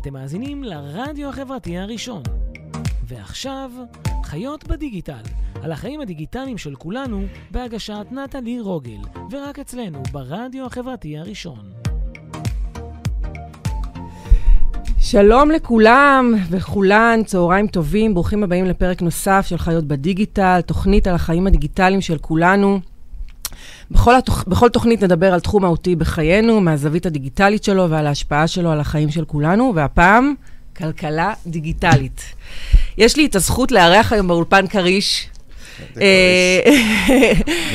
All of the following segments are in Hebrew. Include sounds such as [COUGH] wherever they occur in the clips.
אתם מאזינים לרדיו החברתי הראשון. ועכשיו, חיות בדיגיטל, על החיים הדיגיטליים של כולנו, בהגשת נטלי רוגל, ורק אצלנו, ברדיו החברתי הראשון. שלום לכולם וכולן, צהריים טובים, ברוכים הבאים לפרק נוסף של חיות בדיגיטל, תוכנית על החיים הדיגיטליים של כולנו. בכל, התוכ... בכל תוכנית נדבר על תחום מהותי בחיינו, מהזווית הדיגיטלית שלו ועל ההשפעה שלו על החיים של כולנו, והפעם, כלכלה דיגיטלית. יש לי את הזכות לארח היום באולפן כריש. אה,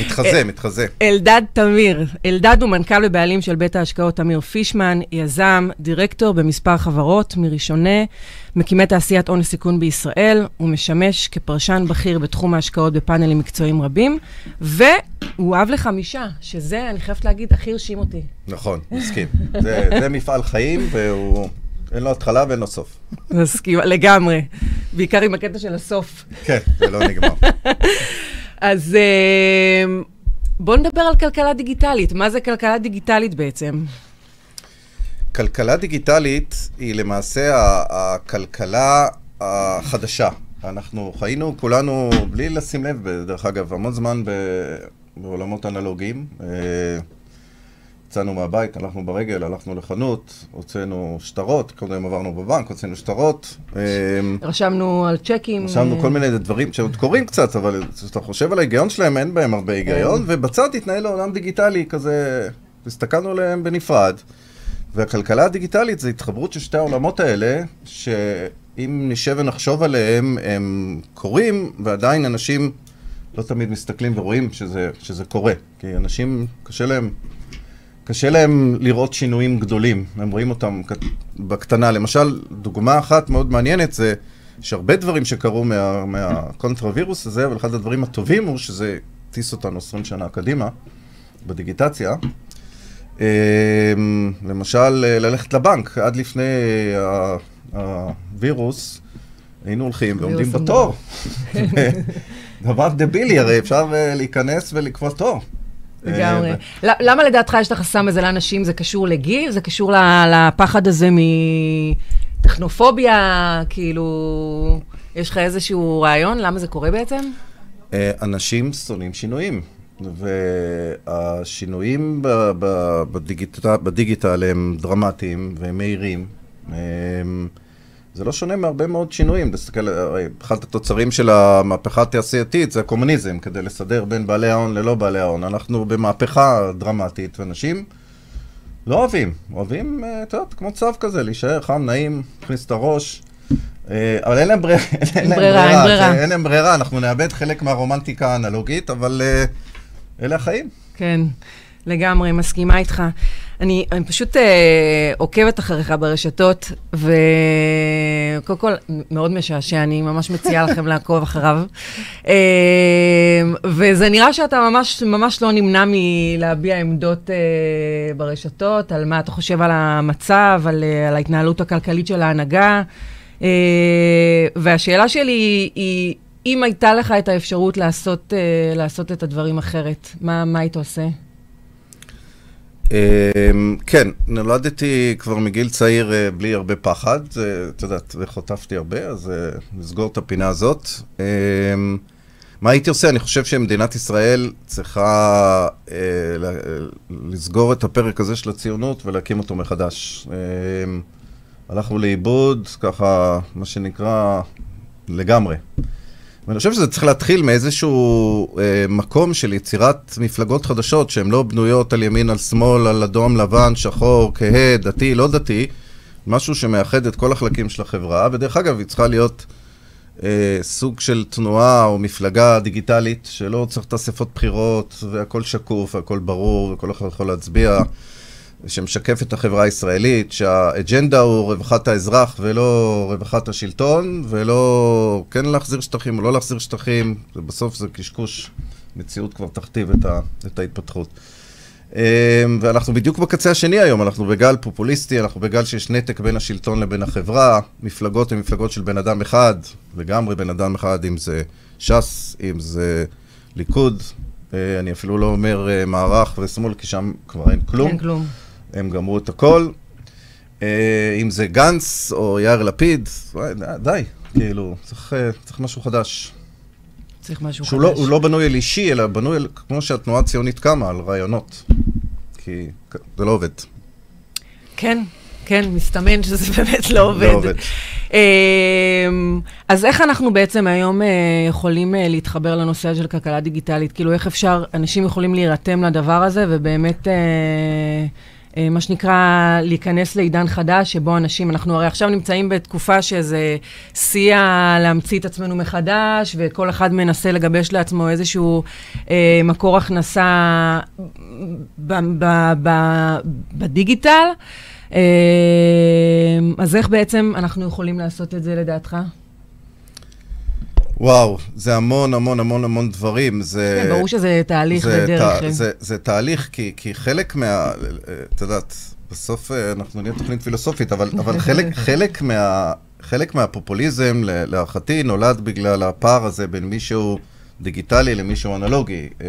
[LAUGHS] מתחזה, מתחזה. אלדד תמיר. אלדד הוא מנכ"ל ובעלים של בית ההשקעות תמיר פישמן, יזם, דירקטור במספר חברות, מראשוני, מקימי תעשיית הון לסיכון בישראל. הוא משמש כפרשן בכיר בתחום ההשקעות בפאנלים מקצועיים רבים, והוא אב לחמישה, שזה, אני חייבת להגיד, הכי הרשים אותי. נכון, מסכים. זה, זה מפעל חיים, והוא... אין לו התחלה ואין לו סוף. מסכים, לגמרי. בעיקר עם הקטע של הסוף. כן, זה לא נגמר. [LAUGHS] אז אה, בואו נדבר על כלכלה דיגיטלית. מה זה כלכלה דיגיטלית בעצם? כלכלה דיגיטלית היא למעשה הכלכלה החדשה. אנחנו חיינו כולנו, בלי לשים לב, דרך אגב, המון זמן בעולמות אנלוגיים. אה, יצאנו מהבית, הלכנו ברגל, הלכנו לחנות, הוצאנו שטרות, קודם עברנו בבנק, הוצאנו שטרות. אמ, רשמנו על צ'קים. רשמנו כל מיני דברים שעוד קורים קצת, אבל כשאתה חושב על ההיגיון שלהם, אין בהם הרבה היגיון, ובצד התנהל עולם דיגיטלי כזה, הסתכלנו עליהם בנפרד. והכלכלה הדיגיטלית זה התחברות של שתי העולמות האלה, שאם נשב ונחשוב עליהם, הם קורים, ועדיין אנשים לא תמיד מסתכלים ורואים שזה, שזה קורה. כי אנשים, קשה להם קשה להם לראות שינויים גדולים, הם רואים אותם בקטנה. למשל, דוגמה אחת מאוד מעניינת זה שהרבה דברים שקרו מה, מהקונטרווירוס הזה, אבל אחד הדברים הטובים הוא שזה הטיס אותנו 20 שנה קדימה בדיגיטציה. אמ, למשל, ללכת לבנק. עד לפני הווירוס, היינו הולכים ועומדים בתור. [LAUGHS] דבר דבילי, הרי אפשר אה, להיכנס ולקבוע תור. לגמרי. למה לדעתך יש את החסם הזה לאנשים? זה קשור לגיל? זה קשור לפחד הזה מטכנופוביה? כאילו, יש לך איזשהו רעיון למה זה קורה בעצם? אה, אנשים שונאים שינויים. והשינויים בדיגיטל הם דרמטיים והם מהירים. הם... זה לא שונה מהרבה מאוד שינויים. תסתכל, הרי אחד התוצרים של המהפכה התעשייתית זה הקומוניזם, כדי לסדר בין בעלי ההון ללא בעלי ההון. אנחנו במהפכה דרמטית, ואנשים לא אוהבים. אוהבים, אה, את יודעת, כמו צו כזה, להישאר חם, נעים, להכניס את הראש. אה, אבל אין להם ברירה. [LAUGHS] אין ברירה, אין להם ברירה, אנחנו נאבד חלק מהרומנטיקה האנלוגית, אבל אה, אלה החיים. כן, לגמרי, מסכימה איתך. אני, אני פשוט אה, עוקבת אחריך ברשתות, וקודם כל, מאוד משעשע, אני ממש מציעה לכם לעקוב אחריו. אה, וזה נראה שאתה ממש, ממש לא נמנע מלהביע עמדות אה, ברשתות, על מה אתה חושב על המצב, על, אה, על ההתנהלות הכלכלית של ההנהגה. אה, והשאלה שלי היא, אם הייתה לך את האפשרות לעשות, אה, לעשות את הדברים אחרת, מה, מה היית עושה? אמ, כן, נולדתי כבר מגיל צעיר אה, בלי הרבה פחד, את יודעת, וחוטפתי הרבה, אז אה, נסגור את הפינה הזאת. אמ, מה הייתי עושה? אני חושב שמדינת ישראל צריכה אה, לסגור את הפרק הזה של הציונות ולהקים אותו מחדש. אמ, הלכנו לאיבוד, ככה, מה שנקרא, לגמרי. ואני חושב שזה צריך להתחיל מאיזשהו אה, מקום של יצירת מפלגות חדשות שהן לא בנויות על ימין, על שמאל, על אדום, לבן, שחור, כהה, דתי, לא דתי, משהו שמאחד את כל החלקים של החברה, ודרך אגב, היא צריכה להיות אה, סוג של תנועה או מפלגה דיגיטלית שלא צריך את אספות בחירות והכל שקוף והכל ברור וכל אחד יכול להצביע. שמשקף את החברה הישראלית, שהאג'נדה הוא רווחת האזרח ולא רווחת השלטון, ולא כן להחזיר שטחים או לא להחזיר שטחים, ובסוף זה קשקוש, מציאות כבר תכתיב את, ה, את ההתפתחות. אמ, ואנחנו בדיוק בקצה השני היום, אנחנו בגל פופוליסטי, אנחנו בגל שיש נתק בין השלטון לבין החברה, מפלגות הן מפלגות של בן אדם אחד, לגמרי בן אדם אחד, אם זה ש"ס, אם זה ליכוד, אה, אני אפילו לא אומר אה, מערך ושמאל, כי שם כבר אין כלום. אין כלום. הם גמרו את הכל. אה, אם זה גנץ או יאיר לפיד, די, כאילו, צריך, אה, צריך משהו חדש. צריך משהו שהוא חדש. לא, הוא לא בנוי על אישי, אלא בנוי על, כמו שהתנועה הציונית קמה, על רעיונות. כי זה לא עובד. כן, כן, מסתמן שזה [LAUGHS] באמת לא עובד. לא עובד. אמ, אז איך אנחנו בעצם היום אה, יכולים להתחבר לנושא של כלכלה דיגיטלית? כאילו, איך אפשר, אנשים יכולים להירתם לדבר הזה ובאמת, מה שנקרא, להיכנס לעידן חדש, שבו אנשים, אנחנו הרי עכשיו נמצאים בתקופה שזה שיא להמציא את עצמנו מחדש, וכל אחד מנסה לגבש לעצמו איזשהו אה, מקור הכנסה בדיגיטל. אה, אז איך בעצם אנחנו יכולים לעשות את זה לדעתך? וואו, זה המון המון המון המון דברים. זה... כן, ברור שזה תהליך זה ודרך. תה- זה, זה תהליך, כי, כי חלק מה... את יודעת, בסוף אה, אנחנו נהיה תוכנית פילוסופית, אבל, [LAUGHS] אבל חלק, חלק, מה, חלק מהפופוליזם, להערכתי, נולד בגלל הפער הזה בין מישהו דיגיטלי למישהו אנלוגי. אה,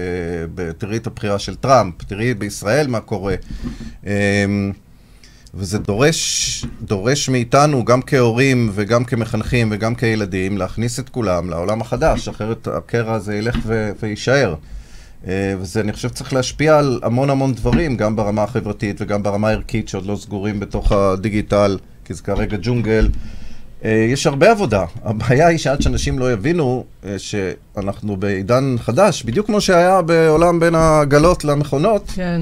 תראי את הבחירה של טראמפ, תראי בישראל מה קורה. וזה דורש, דורש מאיתנו, גם כהורים וגם כמחנכים וגם כילדים, להכניס את כולם לעולם החדש, אחרת הקרע הזה ילך ו- ויישאר. אה, וזה, אני חושב, צריך להשפיע על המון המון דברים, גם ברמה החברתית וגם ברמה הערכית, שעוד לא סגורים בתוך הדיגיטל, כי זה כרגע ג'ונגל. אה, יש הרבה עבודה. הבעיה היא שעד שאנשים לא יבינו אה, שאנחנו בעידן חדש, בדיוק כמו שהיה בעולם בין הגלות למכונות, כן.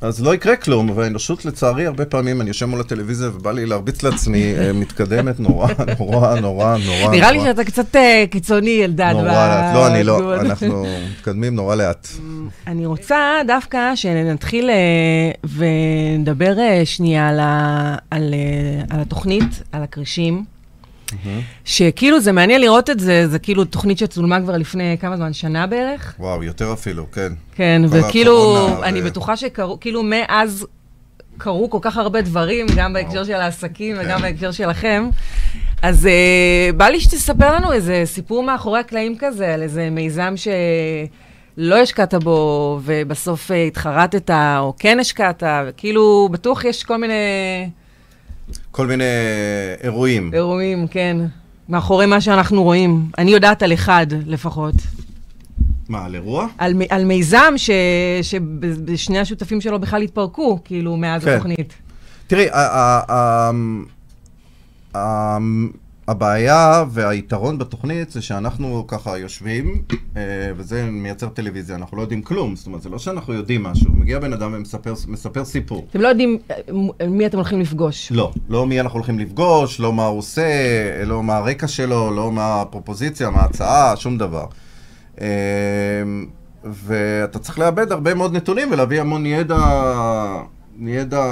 אז לא יקרה כלום, והאנושות לצערי, הרבה פעמים אני יושב מול הטלוויזיה ובא לי להרביץ לעצמי, אה, מתקדמת נורא, [LAUGHS] נורא, נורא, נורא. נראה לי. שאתה קצת אה, קיצוני, אלדד. נורא לאט. לא, אני לא. אנחנו מתקדמים נורא לאט. אני רוצה דווקא שנתחיל אה, ונדבר שנייה על התוכנית, על הכרישים. שכאילו זה מעניין לראות את זה, זה כאילו תוכנית שצולמה כבר לפני כמה זמן, שנה בערך? וואו, יותר אפילו, כן. כן, וכאילו, אני בטוחה שקרו, כאילו מאז קרו כל כך הרבה דברים, גם בהקשר של העסקים וגם כן. בהקשר שלכם. אז uh, בא לי שתספר לנו איזה סיפור מאחורי הקלעים כזה, על איזה מיזם שלא השקעת בו, ובסוף uh, התחרטת, או כן השקעת, וכאילו, בטוח יש כל מיני כל מיני אירועים. אירועים, כן, מאחורי מה שאנחנו רואים. אני יודעת על אחד לפחות. מה, על אירוע? על, על מיזם ש, שבשני השותפים שלו בכלל התפרקו, כאילו, מאז כן. התוכנית. תראי, הבעיה והיתרון בתוכנית זה שאנחנו ככה יושבים, אה, וזה מייצר טלוויזיה, אנחנו לא יודעים כלום, זאת אומרת, זה לא שאנחנו יודעים משהו, מגיע בן אדם ומספר מספר סיפור. אתם לא יודעים אה, מי אתם הולכים לפגוש. לא, לא מי אנחנו הולכים לפגוש, לא מה הוא עושה, לא מה הרקע שלו, לא מה הפרופוזיציה, מה ההצעה, שום דבר. אה, ואתה צריך לאבד הרבה מאוד נתונים ולהביא המון ידע, ידע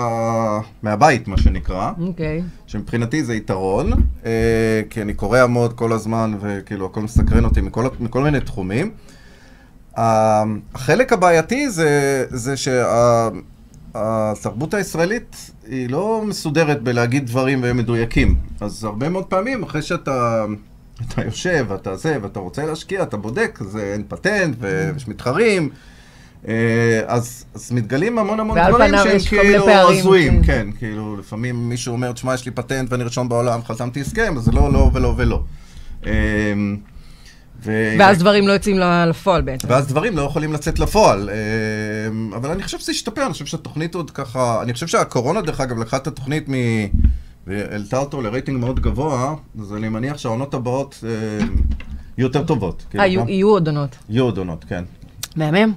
מהבית, מה שנקרא. אוקיי. שמבחינתי זה יתרון, אה, כי אני קורא המון כל הזמן, וכאילו הכל מסקרן אותי מכל, מכל מיני תחומים. ה- החלק הבעייתי זה, זה שהתרבות הישראלית היא לא מסודרת בלהגיד דברים והם מדויקים. אז הרבה מאוד פעמים, אחרי שאתה אתה יושב, ואתה זה, ואתה רוצה להשקיע, אתה בודק, אז אין פטנט, ויש מתחרים. אה, אז, אז מתגלים המון המון דברים שהם כאילו הזויים, כן. כן, כאילו לפעמים מישהו אומר, תשמע, יש לי פטנט ואני ראשון בעולם, חתמתי הסכם, אז זה לא, לא ולא ולא. אה, ו... ואז דברים לא יוצאים לפועל בעצם. ואז דברים לא יכולים לצאת לפועל. אה, אבל אני חושב שזה השתפר, אני חושב שהתוכנית עוד ככה... אני חושב שהקורונה, דרך אגב, לקחה את התוכנית מ... והעלתה אותו לרייטינג מאוד גבוה, אז אני מניח שהעונות הבאות יהיו יותר טובות. כאילו, אה, יהיו עוד עונות. יהיו עוד עונות, כן. מהמם.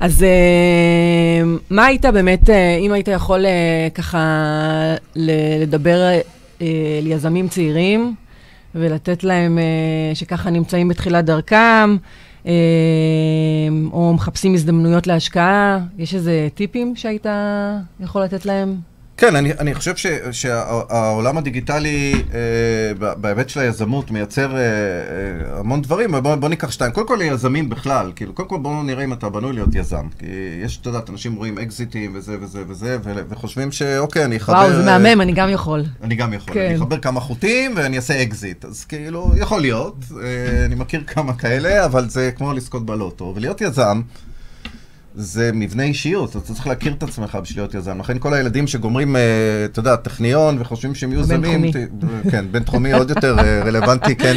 אז אה, מה היית באמת, אה, אם היית יכול אה, ככה לדבר אה, ליזמים צעירים ולתת להם, שככה נמצאים בתחילת דרכם, או מחפשים הזדמנויות להשקעה, יש איזה טיפים שהיית יכול לתת להם? כן, אני, אני חושב ש, שהעולם הדיגיטלי אה, בהיבט של היזמות מייצר אה, אה, המון דברים, בוא, בוא ניקח שתיים. קודם כל ליזמים בכלל, כאילו, קודם כל בואו נראה אם אתה בנוי להיות יזם. כי יש, את יודעת, אנשים רואים אקזיטים וזה וזה וזה, ו- וחושבים שאוקיי, אני אחבר... וואו, זה אה, מהמם, אני גם יכול. אני גם יכול, כן. אני אחבר כמה חוטים ואני אעשה אקזיט. אז כאילו, יכול להיות, אה, אני מכיר כמה כאלה, אבל זה כמו לזכות בלוטו. ולהיות יזם, זה מבנה אישיות, אתה צריך להכיר את עצמך בשביל להיות יזם. לכן כל הילדים שגומרים, אה, אתה יודע, טכניון וחושבים שהם יהיו יזמים, בינתחומי. כן, בינתחומי עוד יותר אה, רלוונטי, כן.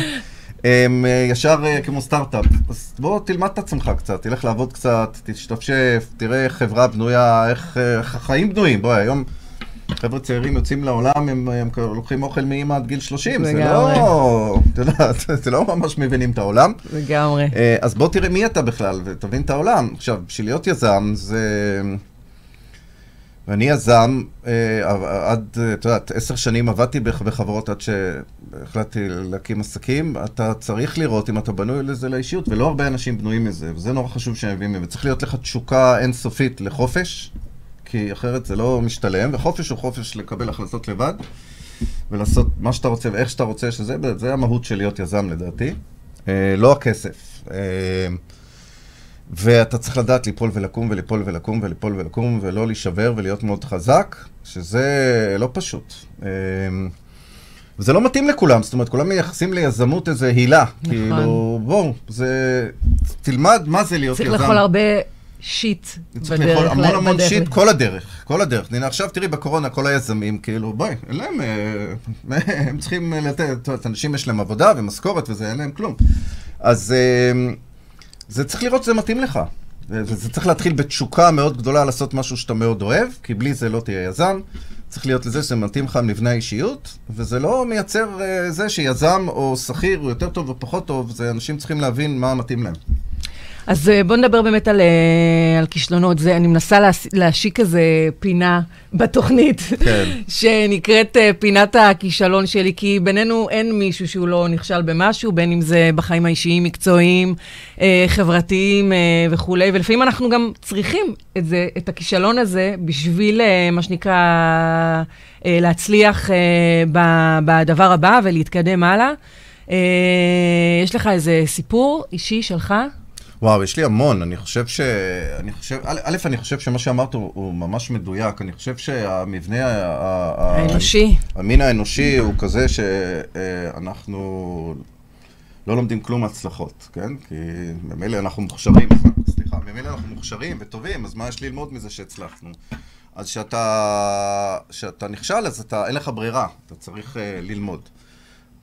הם אה, ישר אה, יקימו סטארט-אפ. אז בוא תלמד את עצמך קצת, תלך לעבוד קצת, תשתפשף, תראה איך חברה בנויה, איך אה, איך החיים בנויים. בואי, היום חבר'ה צעירים יוצאים לעולם, הם, הם לוקחים אוכל מאמא עד גיל 30, זה. לא, אתה יודע, [LAUGHS] זה לא ממש מבינים את העולם. לגמרי. אה, אז בוא תראה מי אתה בכלל, ותבין את העולם. עכשיו, בשביל להיות יזם, זה... ואני יזם, אה, עד, את יודעת, עשר שנים עבדתי בח- בחברות עד שהחלטתי להקים עסקים. אתה צריך לראות אם אתה בנוי לזה לאישיות, ולא הרבה אנשים בנויים לזה, וזה נורא חשוב שהם מבינים. וצריך להיות לך תשוקה אינסופית לחופש, כי אחרת זה לא משתלם, וחופש הוא חופש לקבל החלטות לבד, ולעשות מה שאתה רוצה ואיך שאתה רוצה, שזה זה המהות של להיות יזם לדעתי. אה, לא הכסף. אה, ואתה צריך לדעת ליפול ולקום וליפול ולקום וליפול ולקום ולא להישבר ולהיות מאוד חזק, שזה לא פשוט. אה, וזה לא מתאים לכולם, זאת אומרת, כולם מייחסים ליזמות איזה הילה. נכון. כאילו, בואו, זה... תלמד מה זה להיות צריך יזם. לאכול הרבה שיט צריך בדרך. לאכול המון המון בדרך. שיט כל הדרך, כל הדרך. הנה עכשיו תראי בקורונה כל היזמים, כאילו בואי, אין להם, אה, [LAUGHS] הם צריכים לתת, את יודעת, אנשים יש להם עבודה ומשכורת וזה, אין להם כלום. אז אה, זה צריך לראות שזה מתאים לך. וזה צריך להתחיל בתשוקה מאוד גדולה לעשות משהו שאתה מאוד אוהב, כי בלי זה לא תהיה יזם. צריך להיות לזה שזה מתאים לך למבנה האישיות, וזה לא מייצר אה, זה שיזם או שכיר הוא יותר טוב או פחות טוב, זה אנשים צריכים להבין מה מתאים להם. אז אה, בוא נדבר באמת על, אה, על כישלונות. זה, אני מנסה להשיק איזה פינה [LAUGHS] בתוכנית, כן. [LAUGHS] שנקראת אה, פינת הכישלון שלי, כי בינינו אין מישהו שהוא לא נכשל במשהו, בין אם זה בחיים האישיים, מקצועיים, חברתיים וכולי, ולפעמים אנחנו גם צריכים את, זה, את הכישלון הזה בשביל, מה שנקרא, להצליח בדבר הבא ולהתקדם הלאה. אה, יש לך איזה סיפור אישי שלך? וואו, יש לי המון. אני חושב ש... אני חושב... א', א', אני חושב שמה שאמרת הוא, הוא ממש מדויק. אני חושב שהמבנה... ה- האנושי. המין האנושי הוא כזה שאנחנו לא לומדים כלום מהצלחות, כן? כי ממילא אנחנו מוכשרים, סליחה, ממילא אנחנו מוכשרים וטובים, אז מה יש ללמוד מזה שהצלחנו? אז כשאתה נכשל, אז אתה, אין לך ברירה, אתה צריך uh, ללמוד.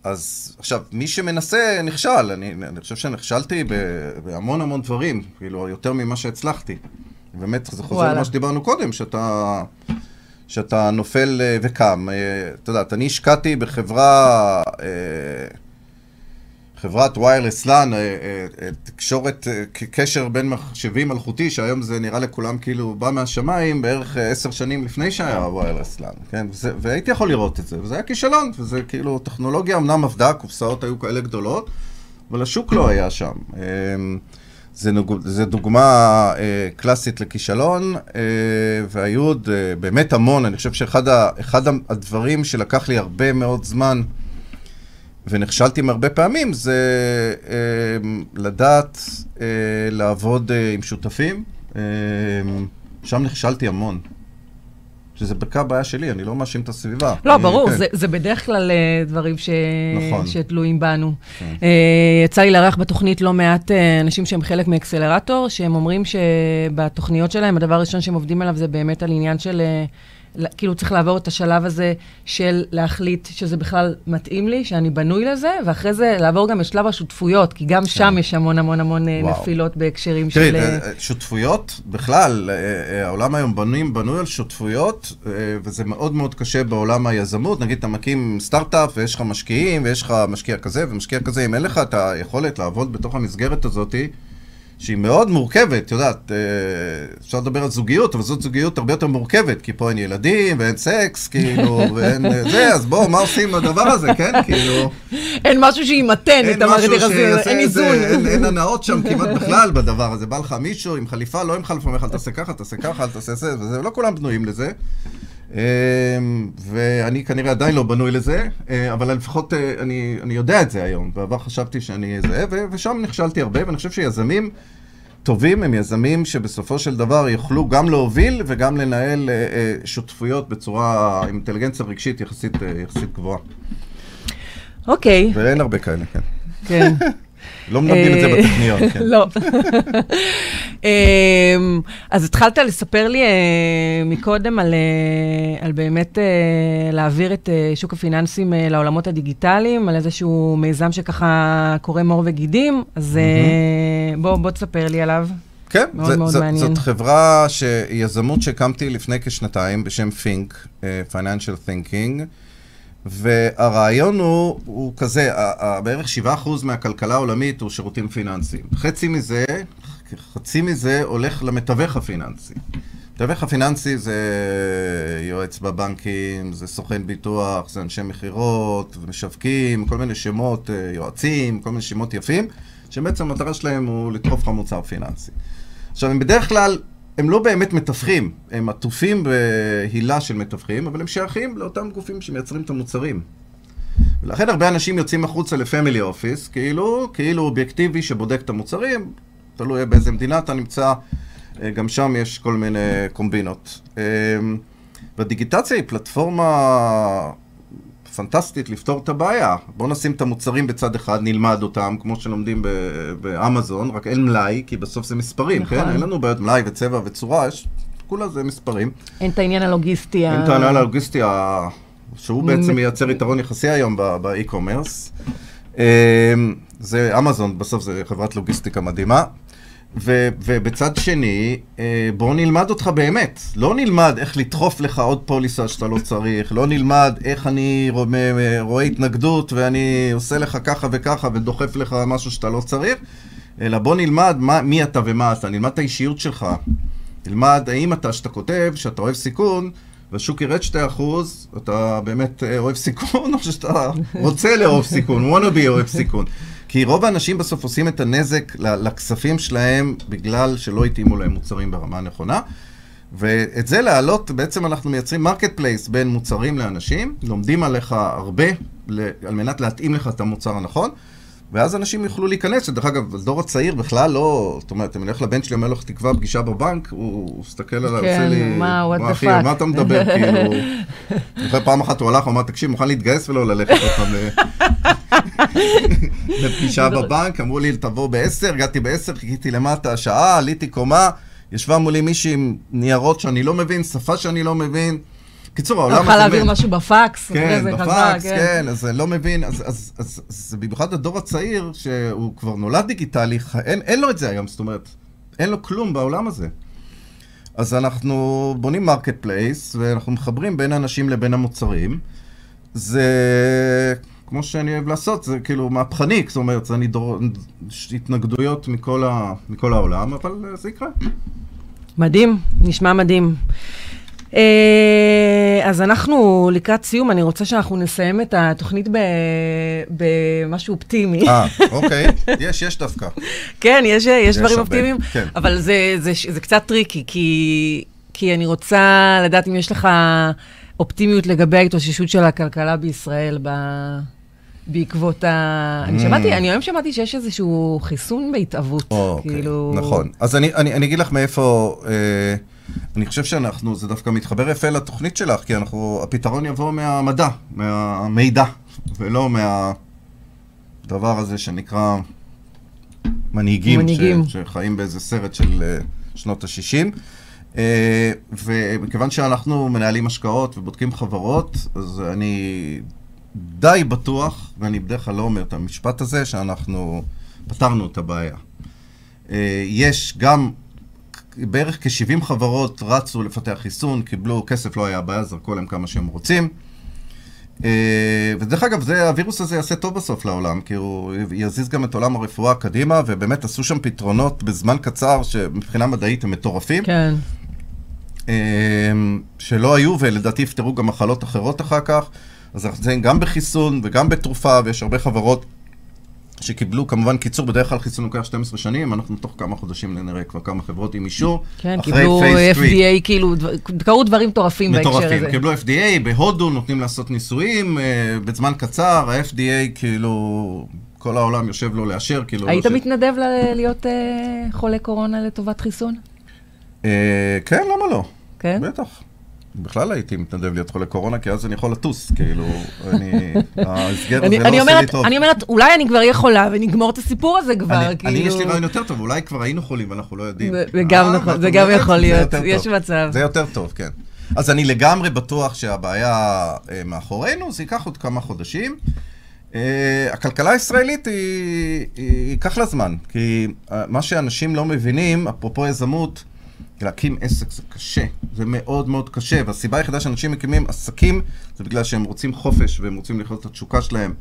אז עכשיו, מי שמנסה, נכשל. אני, אני חושב שנכשלתי בהמון המון דברים, כאילו, יותר ממה שהצלחתי. באמת, זה חוזר וואלה. למה שדיברנו קודם, שאתה, שאתה נופל אה, וקם. אה, את יודעת, אני השקעתי בחברה, אה, חברת ויירלס לאן, אה, אה, אה, תקשורת, קשר בין מחשבים מלכותי, שהיום זה נראה לכולם כאילו בא מהשמיים, בערך עשר שנים לפני שהיה ויירלס לאן, כן? וזה, והייתי יכול לראות את זה, וזה היה כישלון, וזה כאילו, טכנולוגיה אמנם עבדה, הקופסאות היו כאלה גדולות, אבל השוק לא היה שם. אה, זה, נוג... זה דוגמה אה, קלאסית לכישלון, אה, והיו עוד אה, באמת המון. אני חושב שאחד ה... הדברים שלקח לי הרבה מאוד זמן, ונכשלתי הרבה פעמים, זה אה, לדעת אה, לעבוד אה, עם שותפים. אה, שם נכשלתי המון. שזה בעיקר הבעיה שלי, אני לא מאשים את הסביבה. לא, אני- ברור, כן. זה, זה בדרך כלל אה, דברים ש... נכון. שתלויים בנו. כן. אה, יצא לי לארח בתוכנית לא מעט אה, אנשים שהם חלק מאקסלרטור, שהם אומרים שבתוכניות שלהם, הדבר הראשון שהם עובדים עליו זה באמת על עניין של... אה, כאילו צריך לעבור את השלב הזה של להחליט שזה בכלל מתאים לי, שאני בנוי לזה, ואחרי זה לעבור גם את שלב השותפויות, כי גם שם יש המון המון המון אה, כן. וואו. נפילות בהקשרים תראי, של... אה, אה, שותפויות, בכלל, העולם היום בנוי, בנוי על שותפויות, וזה מאוד מאוד קשה בעולם היזמות. נגיד, אתה מקים סטארט-אפ ויש לך משקיעים, ויש לך משקיע כזה ומשקיע כזה, אם אין לך את היכולת לעבוד בתוך המסגרת הזאתי, שהיא מאוד מורכבת, את יודעת, אה, אפשר לדבר על זוגיות, אבל זאת זוגיות הרבה יותר מורכבת, כי פה אין ילדים, ואין סקס, כאילו, [LAUGHS] ואין אה, זה, אז בואו, מה עושים בדבר הזה, כן? כאילו... אין משהו שימתן את המערכת שיעשה אין איזון. אין- הנאות שם כמעט [LAUGHS] בכלל בדבר הזה. בא לך מישהו עם חליפה, לא עם חליפה, אומר לך, תעשה ככה, תעשה ככה, תעשה זה, וזה, לא כולם בנויים לזה. אמ, ואני כנראה עדיין לא בנוי לזה, אה, אבל לפחות אה, אני, אני יודע את זה היום. בעבר חשבתי שאני זה, ושם נכשלתי הרבה, ואני חושב שיזמים טובים הם יזמים שבסופו של דבר יוכלו גם להוביל וגם לנהל אה, שותפויות בצורה עם אינטליגנציה רגשית יחסית, יחסית גבוהה. אוקיי, ואין הרבה כאלה, כן. כן. [LAUGHS] לא מלמדים את זה אה, בטכניון, [LAUGHS] כן. לא. אמ, אז התחלת לספר לי אה, מקודם על, אה, על באמת להעביר את שוק הפיננסים לעולמות הדיגיטליים, על איזשהו מיזם שככה קורם עור וגידים, אז בוא, בוא תספר לי עליו. כן, מאוד זה, מאוד זה, מעניין. זאת חברה, ש... יזמות שהקמתי לפני כשנתיים בשם Think, אה, Financial Thinking, והרעיון הוא, הוא כזה, בערך 7% מהכלכלה העולמית הוא שירותים פיננסיים. חצי מזה, חצי מזה הולך למתווך הפיננסי. המתווך הפיננסי זה יועץ בבנקים, זה סוכן ביטוח, זה אנשי מכירות, משווקים, כל מיני שמות, אה, יועצים, כל מיני שמות יפים, שבעצם המטרה שלהם הוא לדחוף לך מוצר פיננסי. עכשיו, הם בדרך כלל, הם לא באמת מתווכים, הם עטופים בהילה של מתווכים, אבל הם שייכים לאותם גופים שמייצרים את המוצרים. ולכן הרבה אנשים יוצאים החוצה לפמילי אופיס, כאילו, כאילו אובייקטיבי שבודק את המוצרים, תלוי באיזה מדינה אתה נמצא, אה, גם שם יש כל מיני קומבינות. אה, והדיגיטציה היא פלטפורמה פנטסטית לפתור את הבעיה. בואו נשים את המוצרים בצד אחד, נלמד אותם, כמו שלומדים באמזון, רק אין מלאי, כי בסוף זה מספרים, נכון. כן? אין לנו בעיות מלאי וצבע וצורה, יש, כולה זה מספרים. אין את העניין הלוגיסטי. אין טענה על הלוגיסטי, שהוא בעצם מייצר יתרון יחסי היום באי-קומרס. זה אמזון, בסוף זה חברת לוגיסטיקה מדהימה. ו- ובצד שני, אה, בואו נלמד אותך באמת. לא נלמד איך לדחוף לך עוד פוליסה שאתה לא צריך, לא נלמד איך אני רוא- מ- רואה התנגדות ואני עושה לך ככה וככה ודוחף לך משהו שאתה לא צריך, אלא בוא נלמד מה, מי אתה ומה אתה, נלמד את האישיות שלך. נלמד האם אתה, שאתה כותב, שאתה אוהב סיכון, והשוק ירד 2%, אתה באמת אה, אוהב סיכון, [LAUGHS] או שאתה רוצה לאהוב סיכון, wanna be אוהב סיכון. כי רוב האנשים בסוף עושים את הנזק לכספים שלהם בגלל שלא התאימו להם מוצרים ברמה הנכונה. ואת זה להעלות, בעצם אנחנו מייצרים marketplace בין מוצרים לאנשים, לומדים עליך הרבה על מנת להתאים לך את המוצר הנכון, ואז אנשים יוכלו להיכנס, שדרך אגב, הדור הצעיר בכלל לא, זאת אומרת, אם אני הולך לבן שלי, אומר לו, תקבע פגישה בבנק, הוא מסתכל עליי, כן, עושה לי, מה, what the אחי, fuck?" על מה אתה מדבר, [LAUGHS] כאילו, אחרי פעם אחת הוא הלך, הוא אמר, תקשיב, מוכן להתגייס ולא ללכת [LAUGHS] לפגישה [LAUGHS] בבנק, אמרו לי, תבוא ב-10, הגעתי ב-10, חיכיתי למטה שעה, עליתי קומה, ישבה מולי מישהי עם ניירות שאני לא מבין, שפה שאני לא מבין. קיצור, העולם יכול להעביר. משהו בפקס, כן, זה חזר, בפקס, כן, אז לא מבין, אז, אז, אז, אז, אז במיוחד הדור הצעיר, שהוא כבר נולד דיגיטלי, אין, אין לו את זה היום, זאת אומרת, אין לו כלום בעולם הזה. אז אנחנו בונים marketplace, ואנחנו מחברים בין האנשים לבין המוצרים. זה, כמו שאני אוהב לעשות, זה כאילו מהפכני, זאת אומרת, זה אני דור, התנגדויות מכל, ה, מכל העולם, אבל זה יקרה. מדהים, נשמע מדהים. אה, אז אנחנו לקראת סיום, אני רוצה שאנחנו נסיים את התוכנית במשהו אופטימי. אה, אוקיי, יש, יש דווקא. כן, יש, יש דברים הרבה, אופטימיים, כן. אבל זה, זה, זה קצת טריקי, כי, כי אני רוצה לדעת אם יש לך אופטימיות לגבי ההתאוששות של הכלכלה בישראל ב... בעקבות ה... אני Mm. שמעתי, אני היום שמעתי שיש איזשהו חיסון בהתהוות, או, אוקיי, כאילו... נכון. אז אני, אני, אני אגיד לך מאיפה... אני חושב שאנחנו, זה דווקא מתחבר יפה לתוכנית שלך, כי אנחנו, הפתרון יבוא מהמדע, מהמידע, ולא מהדבר הזה שנקרא מנהיגים, מנהיגים. ש, שחיים באיזה סרט של אה, שנות ה-60. אה, ומכיוון שאנחנו מנהלים השקעות ובודקים חברות, אז אני די בטוח, ואני בדרך כלל לא אומר את המשפט הזה, שאנחנו פתרנו את הבעיה. אה, יש גם, בערך כ-70 חברות רצו לפתח חיסון, קיבלו, כסף לא היה הבעיה, זרקו להם כמה שהם רוצים. אה, ודרך אגב, זה, הווירוס הזה יעשה טוב בסוף לעולם, כי הוא יזיז גם את עולם הרפואה קדימה, ובאמת עשו שם פתרונות בזמן קצר, שמבחינה מדעית הם מטורפים. כן. אה, שלא היו, ולדעתי יפתרו גם מחלות אחרות אחר כך. אז אנחנו נמצאים גם בחיסון וגם בתרופה, ויש הרבה חברות שקיבלו, כמובן קיצור, בדרך כלל חיסון לוקח 12 שנים, אנחנו תוך כמה חודשים נראה כבר כמה חברות עם אישור. כן, קיבלו. FDA, כאילו, קרו דברים מטורפים בהקשר מטורפים. הזה. קיבלו FDA, בהודו נותנים לעשות ניסויים, אה, בזמן קצר, ה-FDA כאילו, כל העולם יושב לו לאשר, כאילו... היית ש- מתנדב ל- להיות אה, חולה קורונה לטובת חיסון? אה, כן, למה לא? כן? בטח. בכלל הייתי מתנדב להיות חולה קורונה, כי אז אני יכול לטוס, כאילו, אני, [LAUGHS] ההסגר הזה לא עושה לי טוב. אני אומרת, אולי אני כבר אהיה חולה ונגמור את הסיפור הזה כבר, כאילו... אני, יש לי רעיון יותר טוב, אולי כבר היינו חולים ואנחנו לא יודעים. זה- גם אה, נכון, זה גם יכול להיות, יש. מצב. זה יותר טוב, כן. אז אני לגמרי בטוח שהבעיה אה, מאחורינו, זה ייקח עוד כמה חודשים. אה, הכלכלה הישראלית היא, ייקח לה זמן, כי מה שאנשים לא מבינים, אפרופו יזמות, להקים עסק זה קשה, זה מאוד מאוד קשה, והסיבה היחידה שאנשים מקימים עסקים זה בגלל שהם רוצים חופש והם רוצים לחיות את התשוקה שלהם,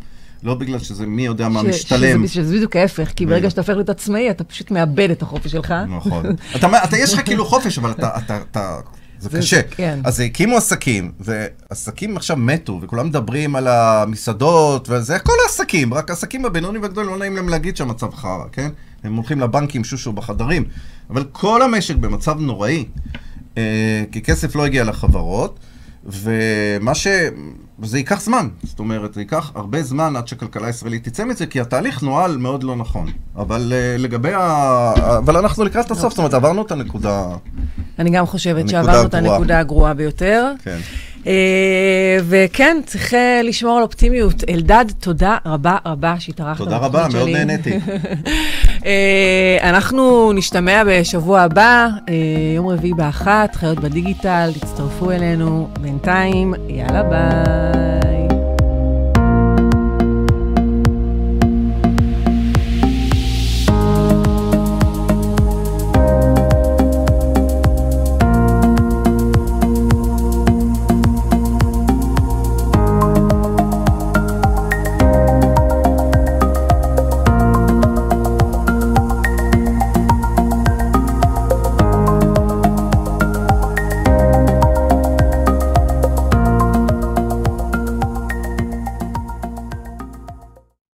לא בגלל שזה מי יודע מה ש- משתלם. שזה, שזה בדיוק ההפך, כי ברגע. שאתה הופך להיות עצמאי, אתה פשוט מאבד את החופש שלך. נכון. אתה, אתה, יש לך כאילו חופש, אבל אתה, אתה, אתה, זה זה- קשה. כן. אז הקימו עסקים, ועסקים עכשיו מתו, וכולם מדברים על המסעדות, וזה הכל עסקים, רק העסקים הבינוניים והגדולים, לא נעים להם להגיד שהמצב חרא, כן? הם הולכים לבנקים, שושו בחדרים. אבל כל המשק במצב נוראי, אה, כי כסף לא הגיע לחברות, ומה ש... זה ייקח זמן, זאת אומרת, זה ייקח הרבה זמן עד שהכלכלה הישראלית תצא מזה, כי התהליך נוהל מאוד לא נכון. אבל אה, לגבי ה... אבל אנחנו לקראת הסוף, זאת אומרת, עברנו את הנקודה... אני גם חושבת שעברנו את. הנקודה הגרועה ביותר. כן. אה, וכן, צריך אה, לשמור על אופטימיות. אלדד, תודה רבה רבה שהתארחת תודה רבה, מאוד. נהניתי. [LAUGHS] אה, אנחנו נשתמע בשבוע הבא, אה, יום רביעי באחת, חיות בדיגיטל, תצטרפו אלינו. בינתיים, יאללה ביי.